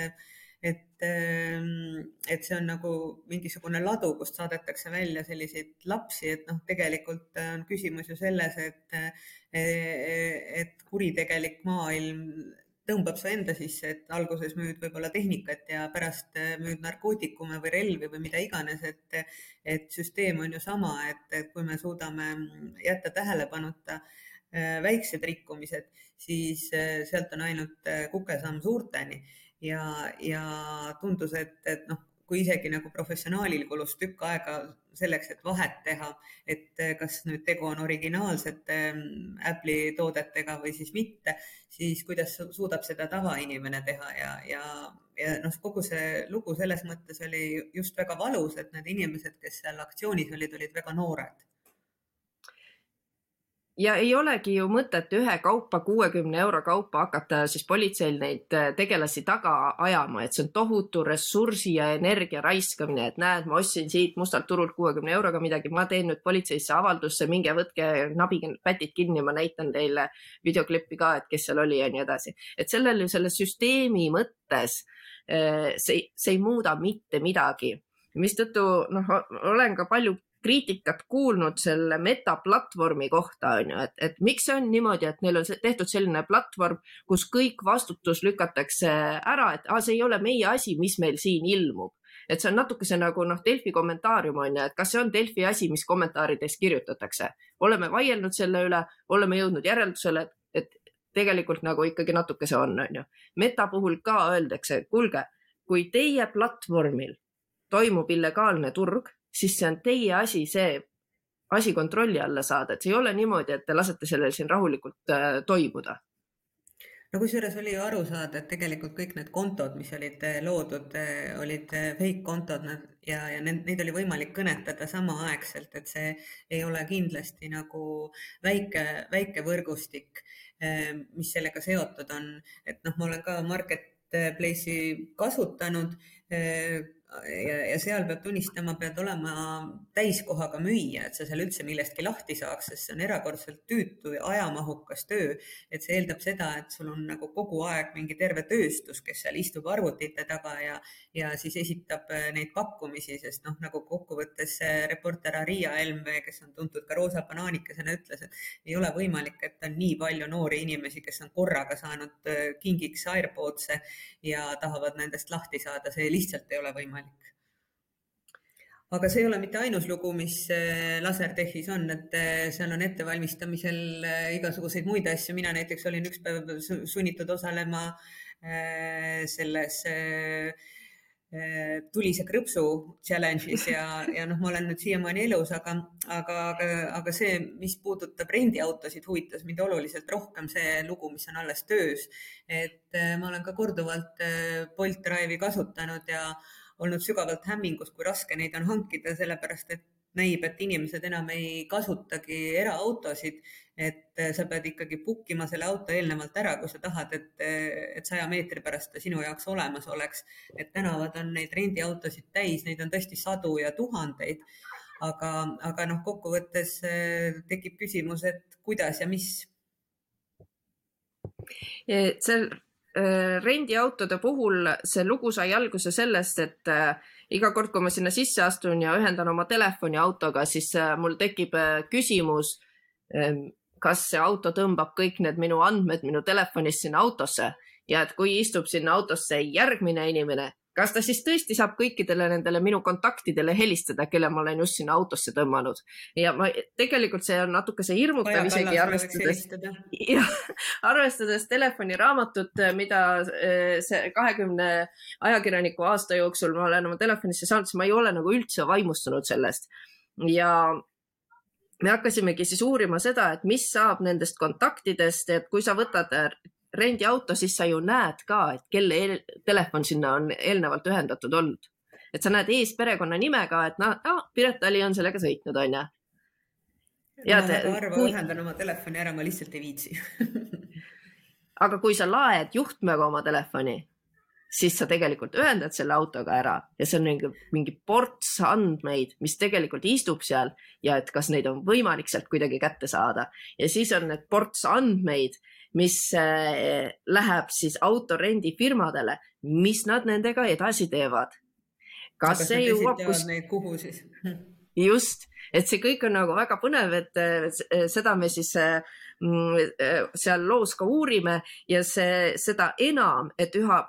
et, ähm, et see on nagu mingisugune ladu, kust saadetakse välja selliseid lapsi, et noh, tegelikult on küsimus ju selles, et, et kuritegelik maailm tõmbab su enda sisse, et alguses müüd võib-olla tehnikat ja pärast müüd narkootikume või relvi või mida iganes, et, et süsteem on ju sama, et, et kui me suudame jätta tähelepanuta äh, väiksed rikkumised, siis sealt on ainult kukesamm suurteni ja, ja tundus, et, et noh, kui isegi nagu professionaalil kulus tükk aega selleks, et vahet teha, et kas nüüd tegu on originaalsete mm, Apple'i toodetega või siis mitte, siis kuidas suudab seda tavainimene teha ja, ja, ja noh, kogu see lugu selles mõttes oli just väga valus, et need inimesed, kes seal aktsioonis olid, olid väga noored ja ei olegi ju mõtet ühekaupa, kuuekümne euro kaupa hakata siis politseil neid äh, tegelasi taga ajama, et see on tohutu ressursi ja energia raiskamine, et näed, ma ostsin siit mustalt turult kuuekümne euroga midagi, ma teen nüüd politseisse avaldusse, minge võtke nabige pätid kinni, ma näitan teile videoklippi ka, et kes seal oli ja nii edasi. et sellel ju selle süsteemi mõttes äh, see, see ei muuda mitte midagi mistõttu noh, olen ka palju kriitikat kuulnud selle meta platvormi kohta on ju, et, et miks see on niimoodi, et neil on tehtud selline platvorm, kus kõik vastutus lükatakse ära, et ah, see ei ole meie asi, mis meil siin ilmub et see on natukese nagu noh, Delfi kommentaarium on ju, et kas see on Delfi asi, mis kommentaarides kirjutatakse. oleme vaielnud selle üle, oleme jõudnud järeldusele, et tegelikult nagu ikkagi natuke see on, on ju. Meta puhul ka öeldakse, kuulge, kui teie platvormil toimub illegaalne turg, siis see on teie asi, see asi kontrolli alla saada, et see ei ole niimoodi, et te lasete sellel siin rahulikult äh, toimuda no kusjuures oli ju aru saada, et tegelikult kõik need kontod, mis olid äh, loodud, äh, olid äh, fake kontod ja, ja neid oli võimalik kõnetada samaaegselt, et see ei ole kindlasti nagu väike, väike võrgustik, mis sellega seotud on. et noh, ma olen ka Marketplace'i kasutanud ja, ja seal peab tunnistama, pead olema täiskohaga müüja, et sa seal üldse millestki lahti saaks, sest see on erakordselt tüütu ja ajamahukas töö. et see eeldab seda, et sul on nagu kogu aeg mingi terve tööstus, kes seal istub arvutite taga ja, ja siis esitab äh, neid pakkumisi, sest noh, nagu kokkuvõttes reporter Aria Helme, kes on tuntud ka roosa banaanikesena, ütles, et ei ole võimalik, et on nii palju noori inimesi, kes on korraga saanud äh, kingiks AirPodse ja tahavad nendest lahti saada, see lihtsalt ei ole võimalik aga see ei ole mitte ainus lugu, mis äh, Laserdehis on, et äh, seal on ettevalmistamisel äh, igasuguseid muid asju. mina näiteks olin üks päev sunnitud osalema selles tulise krõpsu challenge'is ja, ja noh, ma olen nüüd siiamaani elus, aga, aga, aga, aga see, mis puudutab rendiautosid, huvitas mind oluliselt rohkem see lugu, mis on alles töös. et ma olen ka korduvalt Bolt Drive'i kasutanud ja olnud sügavalt hämmingus, kui raske neid on hankida, sellepärast et näib, et inimesed enam ei kasutagi eraautosid, et sa pead ikkagi book ima selle auto eelnevalt ära, kui sa tahad, et, et saja meetri pärast ta sinu jaoks olemas oleks. et tänavad on neid rendiautosid täis, neid on tõesti sadu ja tuhandeid. aga, aga noh, kokkuvõttes eh, tekib küsimus, et kuidas ja mis. seal rendiautode puhul see lugu sai alguse sellest, et äh, iga kord, kui ma sinna sisse astun ja ühendan oma telefoni autoga, siis äh, mul tekib küsimus, ähm, kas see auto tõmbab kõik need minu andmed minu telefonist sinna autosse. Ja et kui istub sinna autosse järgmine inimene, kas ta siis tõesti saab kõikidele nendele minu kontaktidele helistada, kelle ma olen just sinna autosse tõmmanud? Ja ma tegelikult see on natukese hirmutav isegi arvestades, jah, arvestades telefoniraamatut, mida eh, see kahekümne ajakirjaniku aasta jooksul ma olen oma telefonisse saanud, siis ma ei ole nagu üldse vaimustunud sellest. Ja me hakkasimegi siis uurima seda, et mis saab nendest kontaktidest, et kui sa võtad rendiauto, siis sa ju näed ka, et kelle telefon sinna on eelnevalt ühendatud olnud. et sa näed ees perekonnanimega, et noh no,, Piret Tali on sellega sõitnud, onju. ma väga harva kui... ühendan oma telefoni ära, ma lihtsalt ei viitsi aga kui sa laed juhtmega oma telefoni, siis sa tegelikult ühendad selle autoga ära ja see on mingi, mingi ports andmeid, mis tegelikult istub seal ja et kas neid on võimalik sealt kuidagi kätte saada ja siis on need ports andmeid mis äh, läheb siis autorendifirmadele, mis nad nendega edasi teevad. kas see jõuab kus? kuhu siis? just, et see kõik on nagu väga põnev, et äh, seda me siis mm, äh, seal loos ka uurime ja see, seda enam, et üha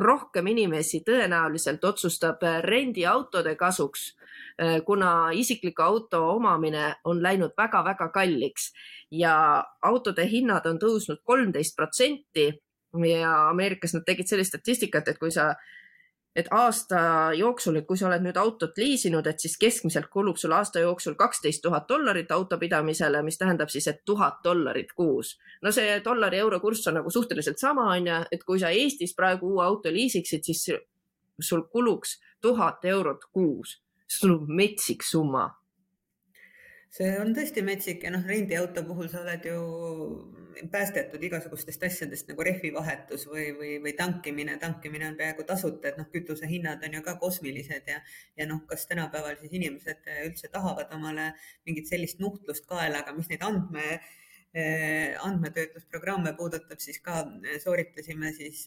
rohkem inimesi tõenäoliselt otsustab rendiautode kasuks Äh, kuna isikliku auto omamine on läinud väga-väga kalliks ja autode hinnad on tõusnud kolmteist protsenti. Ja Ameerikas nad tegid sellist statistikat, et kui sa, et aasta jooksul, et kui sa oled nüüd autot liisinud, et siis keskmiselt kulub sul aasta jooksul kaksteist tuhat dollarit auto pidamisele, mis tähendab siis, et tuhat dollarit kuus. no see dollari-euro kurss on nagu suhteliselt sama, on ju, et kui sa Eestis praegu uue auto liisiksid, siis sul kuluks tuhat eurot kuus see on metsik summa. See on tõesti metsik ja noh, rendiauto puhul sa oled ju päästetud igasugustest asjadest nagu rehvivahetus või, või, või tankimine. tankimine on peaaegu tasuta, et noh, kütusehinnad on ju ka kosmilised ja, ja noh, kas tänapäeval siis inimesed üldse tahavad omale mingit sellist nuhtlust kaelaga, mis neid andme eh, andmetöötlusprogramme puudutab, siis ka sooritasime siis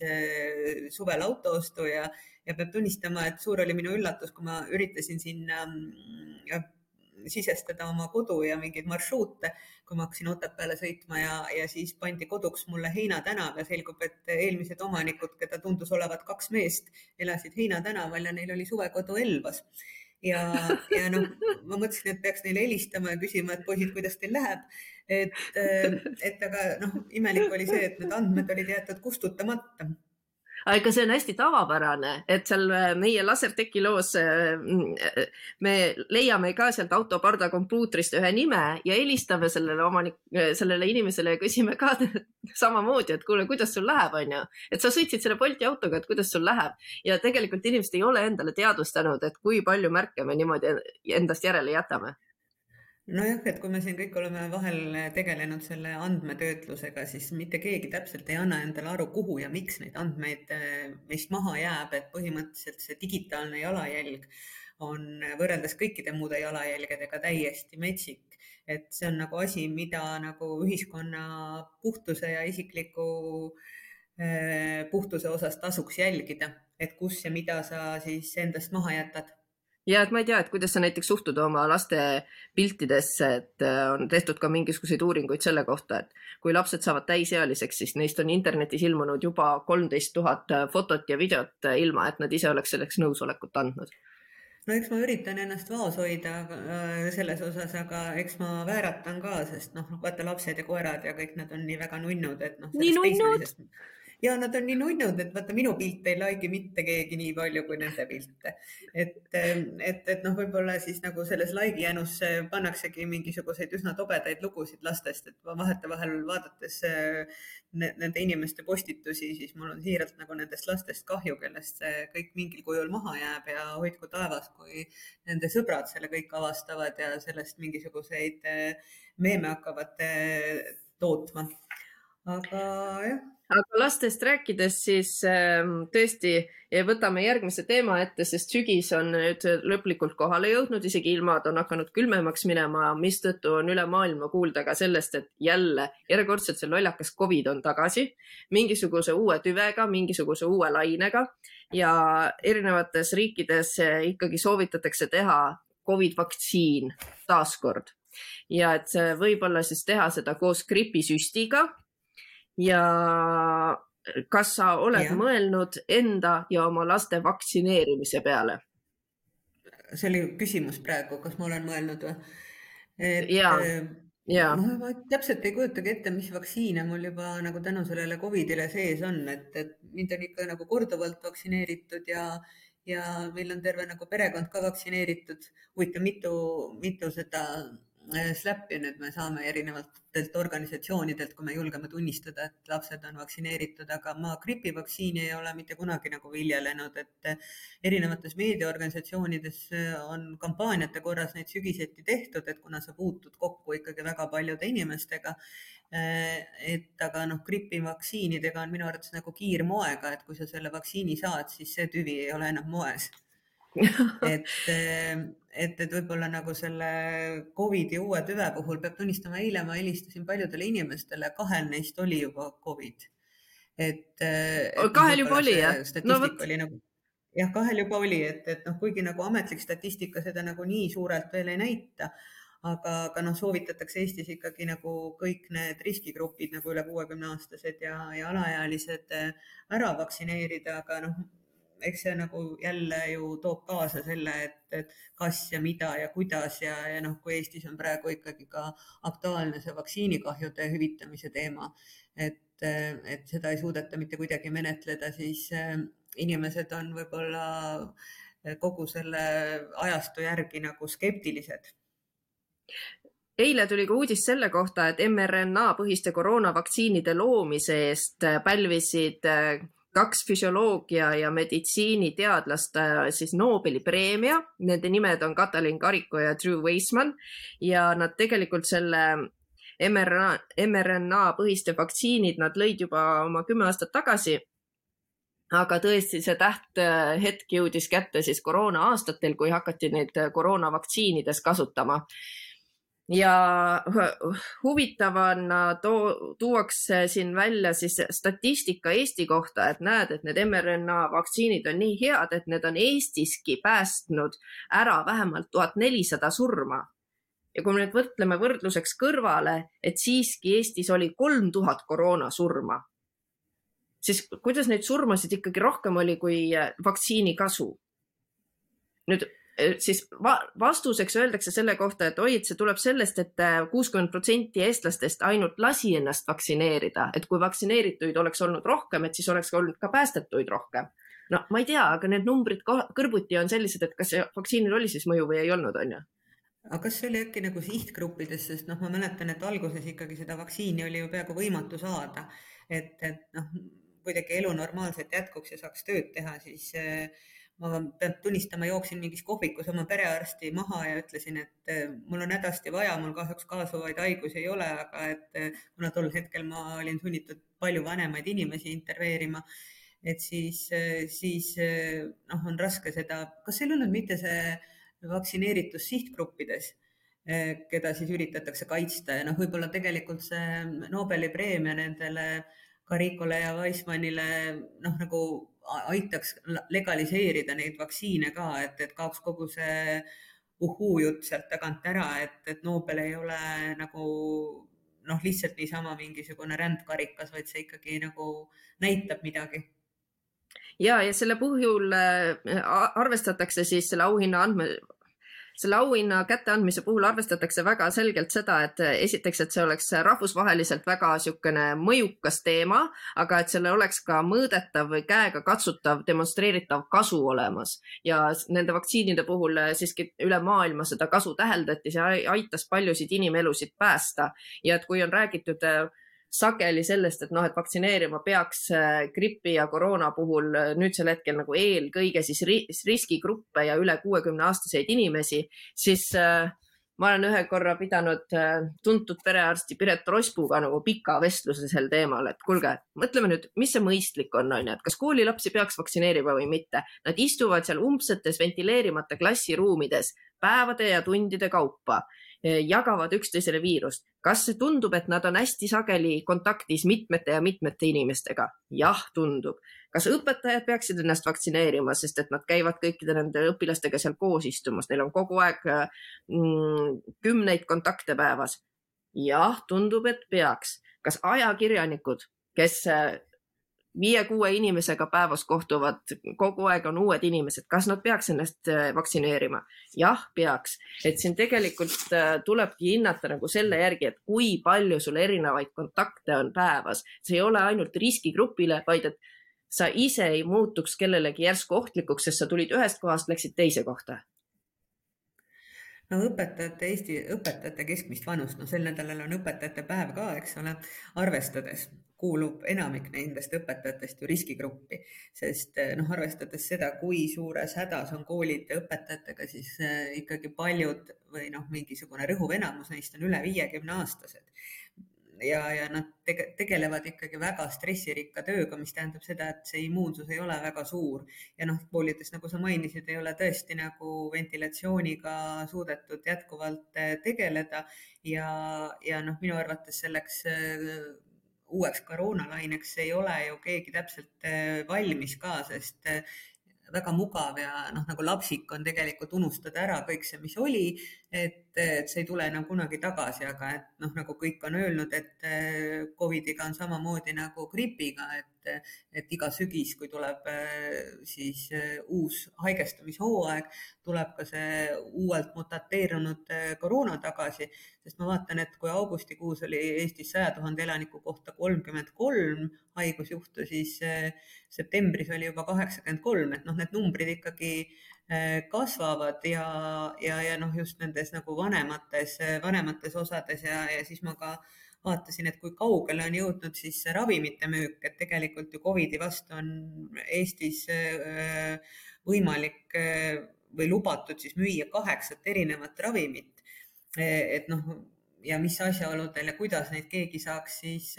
suvel autoostu ja, ja peab tunnistama, et suur oli minu üllatus, kui ma üritasin sinna mm, sisestada oma kodu ja mingeid marsruute, kui ma hakkasin Otepääle sõitma ja, ja siis pandi koduks mulle Heina tänav ja selgub, et eelmised omanikud, keda tundus olevat kaks meest, elasid Heina tänaval ja neil oli suvekodu Elvas ja, ja noh, ma mõtlesin, et peaks neile helistama ja küsima, et poisid, kuidas teil läheb. et, et aga noh, imelik oli see, et need andmed olid jäetud kustutamata aga see on hästi tavapärane, et seal äh, meie laserteki loos äh, mm, me leiame ka sealt autoparda kompuutrist ühe nime ja helistame sellele omanik, äh, sellele inimesele ja küsime ka samamoodi, et kuule, kuidas sul läheb, onju. et sa sõitsid selle Bolti autoga, et kuidas sul läheb ja tegelikult inimesed ei ole endale teadvustanud, et kui palju märke me niimoodi endast järele jätame nojah, et kui me siin kõik oleme vahel tegelenud selle andmetöötlusega, siis mitte keegi täpselt ei anna endale aru, kuhu ja miks neid andmeid meist eh, maha jääb, et põhimõtteliselt see digitaalne jalajälg on võrreldes kõikide muude jalajälgedega täiesti metsik. et see on nagu asi, mida nagu ühiskonna puhtuse ja isikliku eh, puhtuse osas tasuks jälgida, et kus ja mida sa siis endast maha jätad ja et ma ei tea, et kuidas sa näiteks suhtud oma laste piltidesse, et äh, on tehtud ka mingisuguseid uuringuid selle kohta, et kui lapsed saavad täisealiseks, siis neist on internetis ilmunud juba kolmteist tuhat äh, fotot ja videot, äh, ilma et nad ise oleks selleks nõusolekut andnud no eks ma üritan ennast vaos hoida selles osas, aga eks ma vääratan ka, sest noh, vaata lapsed ja koerad ja kõik nad on nii väga nunnud, et noh. nii nunnud? Ja nad on nii nunnud, et vaata minu pilte ei like'i mitte keegi nii palju kui nende pilte. et, et, et noh, võib-olla siis nagu selles like'i jänus pannaksegi mingisuguseid üsna tobedaid lugusid lastest, et vahetevahel vaadates nende inimeste postitusi, siis mul on siiralt nagu nendest lastest kahju, kellest see kõik mingil kujul maha jääb ja hoidku taevas, kui nende sõbrad selle kõik avastavad ja sellest mingisuguseid meeme hakkavad tootma. aga jah aga lastest rääkides, siis ähm, tõesti võtame järgmise teema ette, sest sügis on nüüd lõplikult kohale jõudnud, isegi ilmad on hakanud külmemaks minema, mistõttu on üle maailma kuulda ka sellest, et jälle järjekordselt see lollakas Covid on tagasi. Mingisuguse uue tüvega, mingisuguse uue lainega. Ja erinevates riikides ikkagi soovitatakse teha Covid vaktsiin taaskord. Ja et võib-olla siis teha seda koos gripisüstiga ja kas sa oled ja. mõelnud enda ja oma laste vaktsineerimise peale? see oli küsimus praegu, kas ma olen mõelnud või? ja, äh, ja. ma, ma täpselt ei kujutagi ette, mis vaktsiine mul juba nagu tänu sellele Covidile sees on, et, et mind on ikka nagu korduvalt vaktsineeritud ja, ja meil on terve nagu perekond ka vaktsineeritud. huvitav, mitu, mitu seda Äh, SLAP-i nüüd me saame erinevatelt organisatsioonidelt, kui me julgeme tunnistada, et lapsed on vaktsineeritud, aga ma gripivaktsiini ei ole mitte kunagi nagu viljelenud, et äh, erinevates meediaorganisatsioonides äh, on kampaaniate korras neid sügiseti tehtud, et kuna sa puutud kokku ikkagi väga paljude inimestega, et aga noh, gripivaktsiinidega on minu arvates nagu kiirmoega, et kui sa selle vaktsiini saad, siis see tüvi ei ole enam moes et, et, et võib-olla nagu selle Covidi uue tüve puhul peab tunnistama, eile ma helistasin paljudele inimestele, kahel neist oli juba Covid. et, et. kahel juba oli jah? no vot. Nagu, jah, kahel juba oli, et, et noh, kuigi nagu ametlik statistika seda nagu nii suurelt veel ei näita, aga, aga noh, soovitatakse Eestis ikkagi nagu kõik need riskigrupid nagu üle kuuekümne aastased ja, ja alaealised ära vaktsineerida, aga noh eks see nagu jälle ju toob kaasa selle, et, et kas ja mida ja kuidas ja, ja noh, kui Eestis on praegu ikkagi ka aktuaalne see vaktsiinikahjude hüvitamise teema, et, et seda ei suudeta mitte kuidagi menetleda, siis eh, inimesed on võib-olla kogu selle ajastu järgi nagu skeptilised. Eile tuli ka uudis selle kohta, et mRNA põhiste koroonavaktsiinide loomise eest pälvisid eh, kaks füsioloogia ja meditsiiniteadlast äh, siis Nobeli preemia, nende nimed on Katalin Kariko ja Drew Weissman. Ja nad tegelikult selle mRNA, mRNA põhiste vaktsiinid nad lõid juba oma kümme aastat tagasi. aga tõesti, see tähthetk jõudis kätte siis koroona aastatel, kui hakati neid koroonavaktsiinides kasutama ja huvitavana to tuuakse siin välja siis statistika Eesti kohta, et näed, et need mRNA vaktsiinid on nii head, et need on Eestiski päästnud ära vähemalt tuhat nelisada surma. ja kui me nüüd mõtleme võrdluseks kõrvale, et siiski Eestis oli kolm tuhat koroonasurma, siis kuidas neid surmasid ikkagi rohkem oli kui vaktsiini kasu? nüüd siis va vastuseks öeldakse selle kohta, et oi, et see tuleb sellest et, et äh, kuuskümmend protsenti eestlastest ainult lasi ennast vaktsineerida, et kui vaktsineerituid oleks olnud rohkem, et siis oleks olnud ka päästetuid rohkem. no ma ei tea, aga need numbrid kõrvuti on sellised, et kas vaktsiinil oli siis mõju või ei olnud, on ju? Aga kas see oli äkki nagu sihtgruppides, sest noh, ma mäletan, et alguses ikkagi seda vaktsiini oli ju peaaegu võimatu saada, et, et noh, kuidagi elu normaalselt jätkuks ja saaks tööd teha, siis äh, ma pean tunnistama, jooksin mingis kohvikus oma perearsti maha ja ütlesin, et eh, mul on hädasti vaja, mul kahjuks kaasuvaid haigusi ei ole, aga et eh, kuna tol hetkel ma olin sunnitud palju vanemaid inimesi intervjueerima, et siis, eh, siis noh, on raske seda, kas ei olnud mitte see vaktsineeritus sihtgruppides keda siis üritatakse kaitsta ja noh, võib-olla tegelikult see Nobeli preemia nendele Karikole ja Weissmannile noh, nagu aitaks legaliseerida neid vaktsiine ka, et, et kaoks kogu see uhuu jutt sealt tagant ära, et, et Nobel ei ole nagu noh, lihtsalt niisama mingisugune rändkarikas, vaid see ikkagi nagu näitab midagi. Ja, ja selle puhul äh, arvestatakse siis selle auhinna andme, selle auhinna kätteandmise puhul arvestatakse väga selgelt seda, et esiteks, et see oleks rahvusvaheliselt väga niisugune mõjukas teema, aga et sellel oleks ka mõõdetav või käega katsutav, demonstreeritav kasu olemas. Ja nende vaktsiinide puhul siiski üle maailma seda kasu täheldati, see aitas paljusid inimelusid päästa. Ja et kui on räägitud sageli sellest, et noh, et vaktsineerima peaks äh, gripi ja koroona puhul äh, nüüdsel hetkel nagu eelkõige siis riskigruppe ja üle kuuekümne aastaseid inimesi, siis äh, ma olen ühe korra pidanud tuntud perearsti Piret Rospuga nagu pika vestluse sel teemal, et kuulge, mõtleme nüüd, mis see mõistlik on, on ju, et kas koolilapsi peaks vaktsineerima või mitte. Nad istuvad seal umbsetes ventileerimata klassiruumides päevade ja tundide kaupa jagavad üksteisele viirust. kas tundub, et nad on hästi sageli kontaktis mitmete ja mitmete inimestega? jah, tundub. kas õpetajad peaksid ennast vaktsineerima, sest et nad käivad kõikide nende õpilastega seal koos istumas, neil on kogu aeg mm, kümneid kontakte päevas? jah, tundub, et peaks. kas ajakirjanikud, kes viie-kuue inimesega päevas kohtuvad, kogu aeg on uued inimesed, kas nad peaks ennast äh, vaktsineerima? jah, peaks, et siin tegelikult äh, tulebki hinnata nagu selle järgi, et kui palju sul erinevaid kontakte on päevas, see ei ole ainult riskigrupile, vaid et sa ise ei muutuks kellelegi järsku ohtlikuks, sest sa tulid ühest kohast, läksid teise kohta. No õpetajate, Eesti õpetajate keskmist vanust, no sel nädalal on õpetajate päev ka, eks ole, arvestades kuulub enamik nendest õpetajatest ju riskigruppi, sest noh, arvestades seda, kui suures hädas on koolid õpetajatega, siis eh, ikkagi paljud või noh, mingisugune rõhuv enamus neist on üle viiekümne aastased ja, ja nad tege, tegelevad ikkagi väga stressirikka tööga, mis tähendab seda, et see immuunsus ei ole väga suur. Ja noh, koolides, nagu sa mainisid, ei ole tõesti nagu ventilatsiooniga suudetud jätkuvalt eh, tegeleda. Ja, ja noh, minu arvates selleks eh, uueks koroonalaineks ei ole ju keegi täpselt eh, valmis ka, sest väga mugav ja noh, nagu lapsik on tegelikult unustada ära kõik see, mis oli, et, et see ei tule enam kunagi tagasi, aga et noh, nagu kõik on öelnud, et eh, Covidiga on samamoodi nagu gripiga, et et iga sügis, kui tuleb äh, siis äh, uus haigestumishooaeg, tuleb ka see uuelt mutateerunud äh, koroona tagasi, sest ma vaatan, et kui augustikuus oli Eestis saja tuhande elaniku kohta kolmkümmend kolm haigusjuhtu, siis septembris oli juba kaheksakümmend kolm, et noh, need numbrid ikkagi kasvavad ja, ja, ja noh, just nendes nagu vanemates, vanemates osades ja, ja siis ma ka vaatasin, et kui kaugele on jõudnud siis ravimite müük, et tegelikult ju Covidi vastu on Eestis äh, võimalik äh, või lubatud siis müüa kaheksat erinevat ravimit. Et noh, ja mis asjaoludel ja kuidas neid keegi saaks siis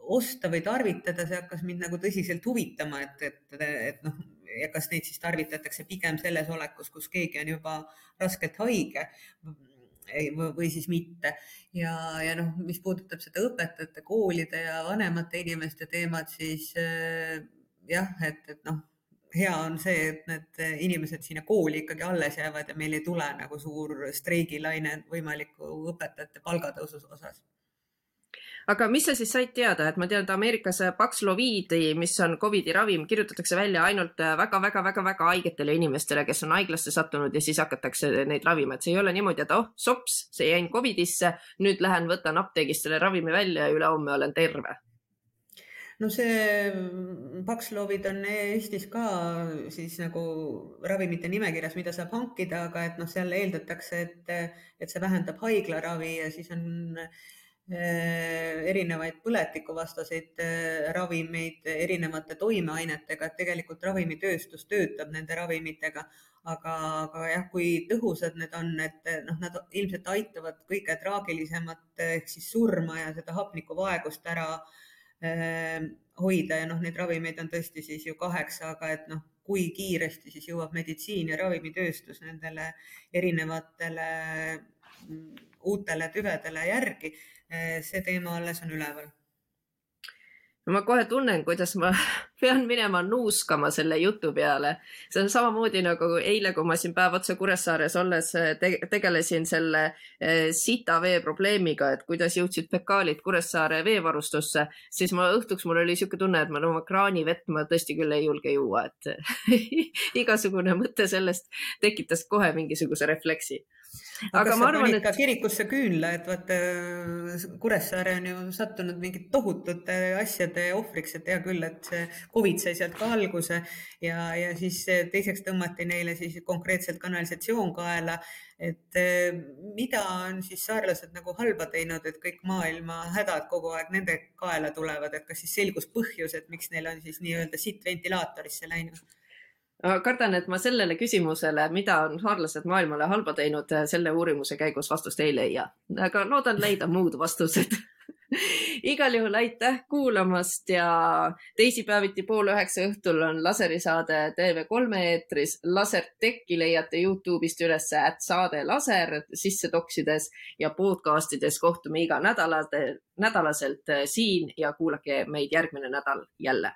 osta või tarvitada, see hakkas mind nagu tõsiselt huvitama, et, et, et noh, ja kas neid siis tarvitatakse pigem selles olekus, kus keegi on juba raskelt haige või siis mitte. ja, ja noh, mis puudutab seda õpetajate, koolide ja vanemate inimeste teemat, siis äh, jah, et, et noh, hea on see, et need inimesed sinna kooli ikkagi alles jäävad ja meil ei tule nagu suur streigilaine võimaliku õpetajate palgatõusu osas aga mis sa siis said teada, et ma tean, et Ameerikas Paxloviidi, mis on Covidi ravim, kirjutatakse välja ainult väga-väga-väga-väga haigetele inimestele, kes on haiglasse sattunud ja siis hakatakse neid ravima, et see ei ole niimoodi, et oh, sops, see jäin Covidisse, nüüd lähen võtan apteegist selle ravimi välja ja ülehomme olen terve. No see Paxlovid on Eestis ka siis nagu ravimite nimekirjas, mida saab hankida, aga et noh, seal eeldatakse, et, et see vähendab haiglaravi ja siis on äh, erinevaid põletikuvastaseid ravimeid erinevate toimeainetega, et tegelikult ravimitööstus töötab nende ravimitega, aga, aga jah, kui tõhusad need on, et noh, nad ilmselt aitavad kõige traagilisemat ehk siis surma ja seda hapnikuvaegust ära hoida. Ja noh, neid ravimeid on tõesti siis ju kaheksa, aga et noh, kui kiiresti siis jõuab meditsiin ja ravimitööstus nendele erinevatele uutele tüvedele järgi. see teema alles on üleval ma kohe tunnen, kuidas ma pean minema nuuskama selle jutu peale. see on samamoodi nagu eile, kui ma siin päev otsa Kuressaares olles eh, te tegelesin selle eh, sitavee probleemiga, et kuidas jõudsid fekaalid Kuressaare veevarustusse, siis ma õhtuks mul oli niisugune tunne, et ma oma kraanivett ma tõesti küll ei julge juua, et igasugune mõte sellest tekitas kohe mingisuguse refleksi aga ma arvan, et. kirikusse küünla, et vaata Kuressaare on ju sattunud mingite tohutute asjade ohvriks, et hea küll, et see Covid sai sealt ka alguse ja, ja siis teiseks tõmmati neile siis konkreetselt kanalisatsioon kaela. et eh, mida on siis saarlased nagu halba teinud, et kõik maailma hädad kogu aeg nende kaela tulevad, et kas siis selgus põhjus, et miks neil on siis nii-öelda sitt ventilaatorisse läinud? Kardan, et ma sellele küsimusele, mida on saarlased maailmale halba teinud, selle uurimuse käigus vastust ei leia, aga loodan leida muud vastused. Igal juhul aitäh kuulamast ja teisipäeviti pool üheksa õhtul on laserisaade TV3 eetris. Laserteki leiate Youtube'ist üles, et saade laser sisse toksides ja podcast ides kohtume iga nädala, nädalaselt siin ja kuulake meid järgmine nädal jälle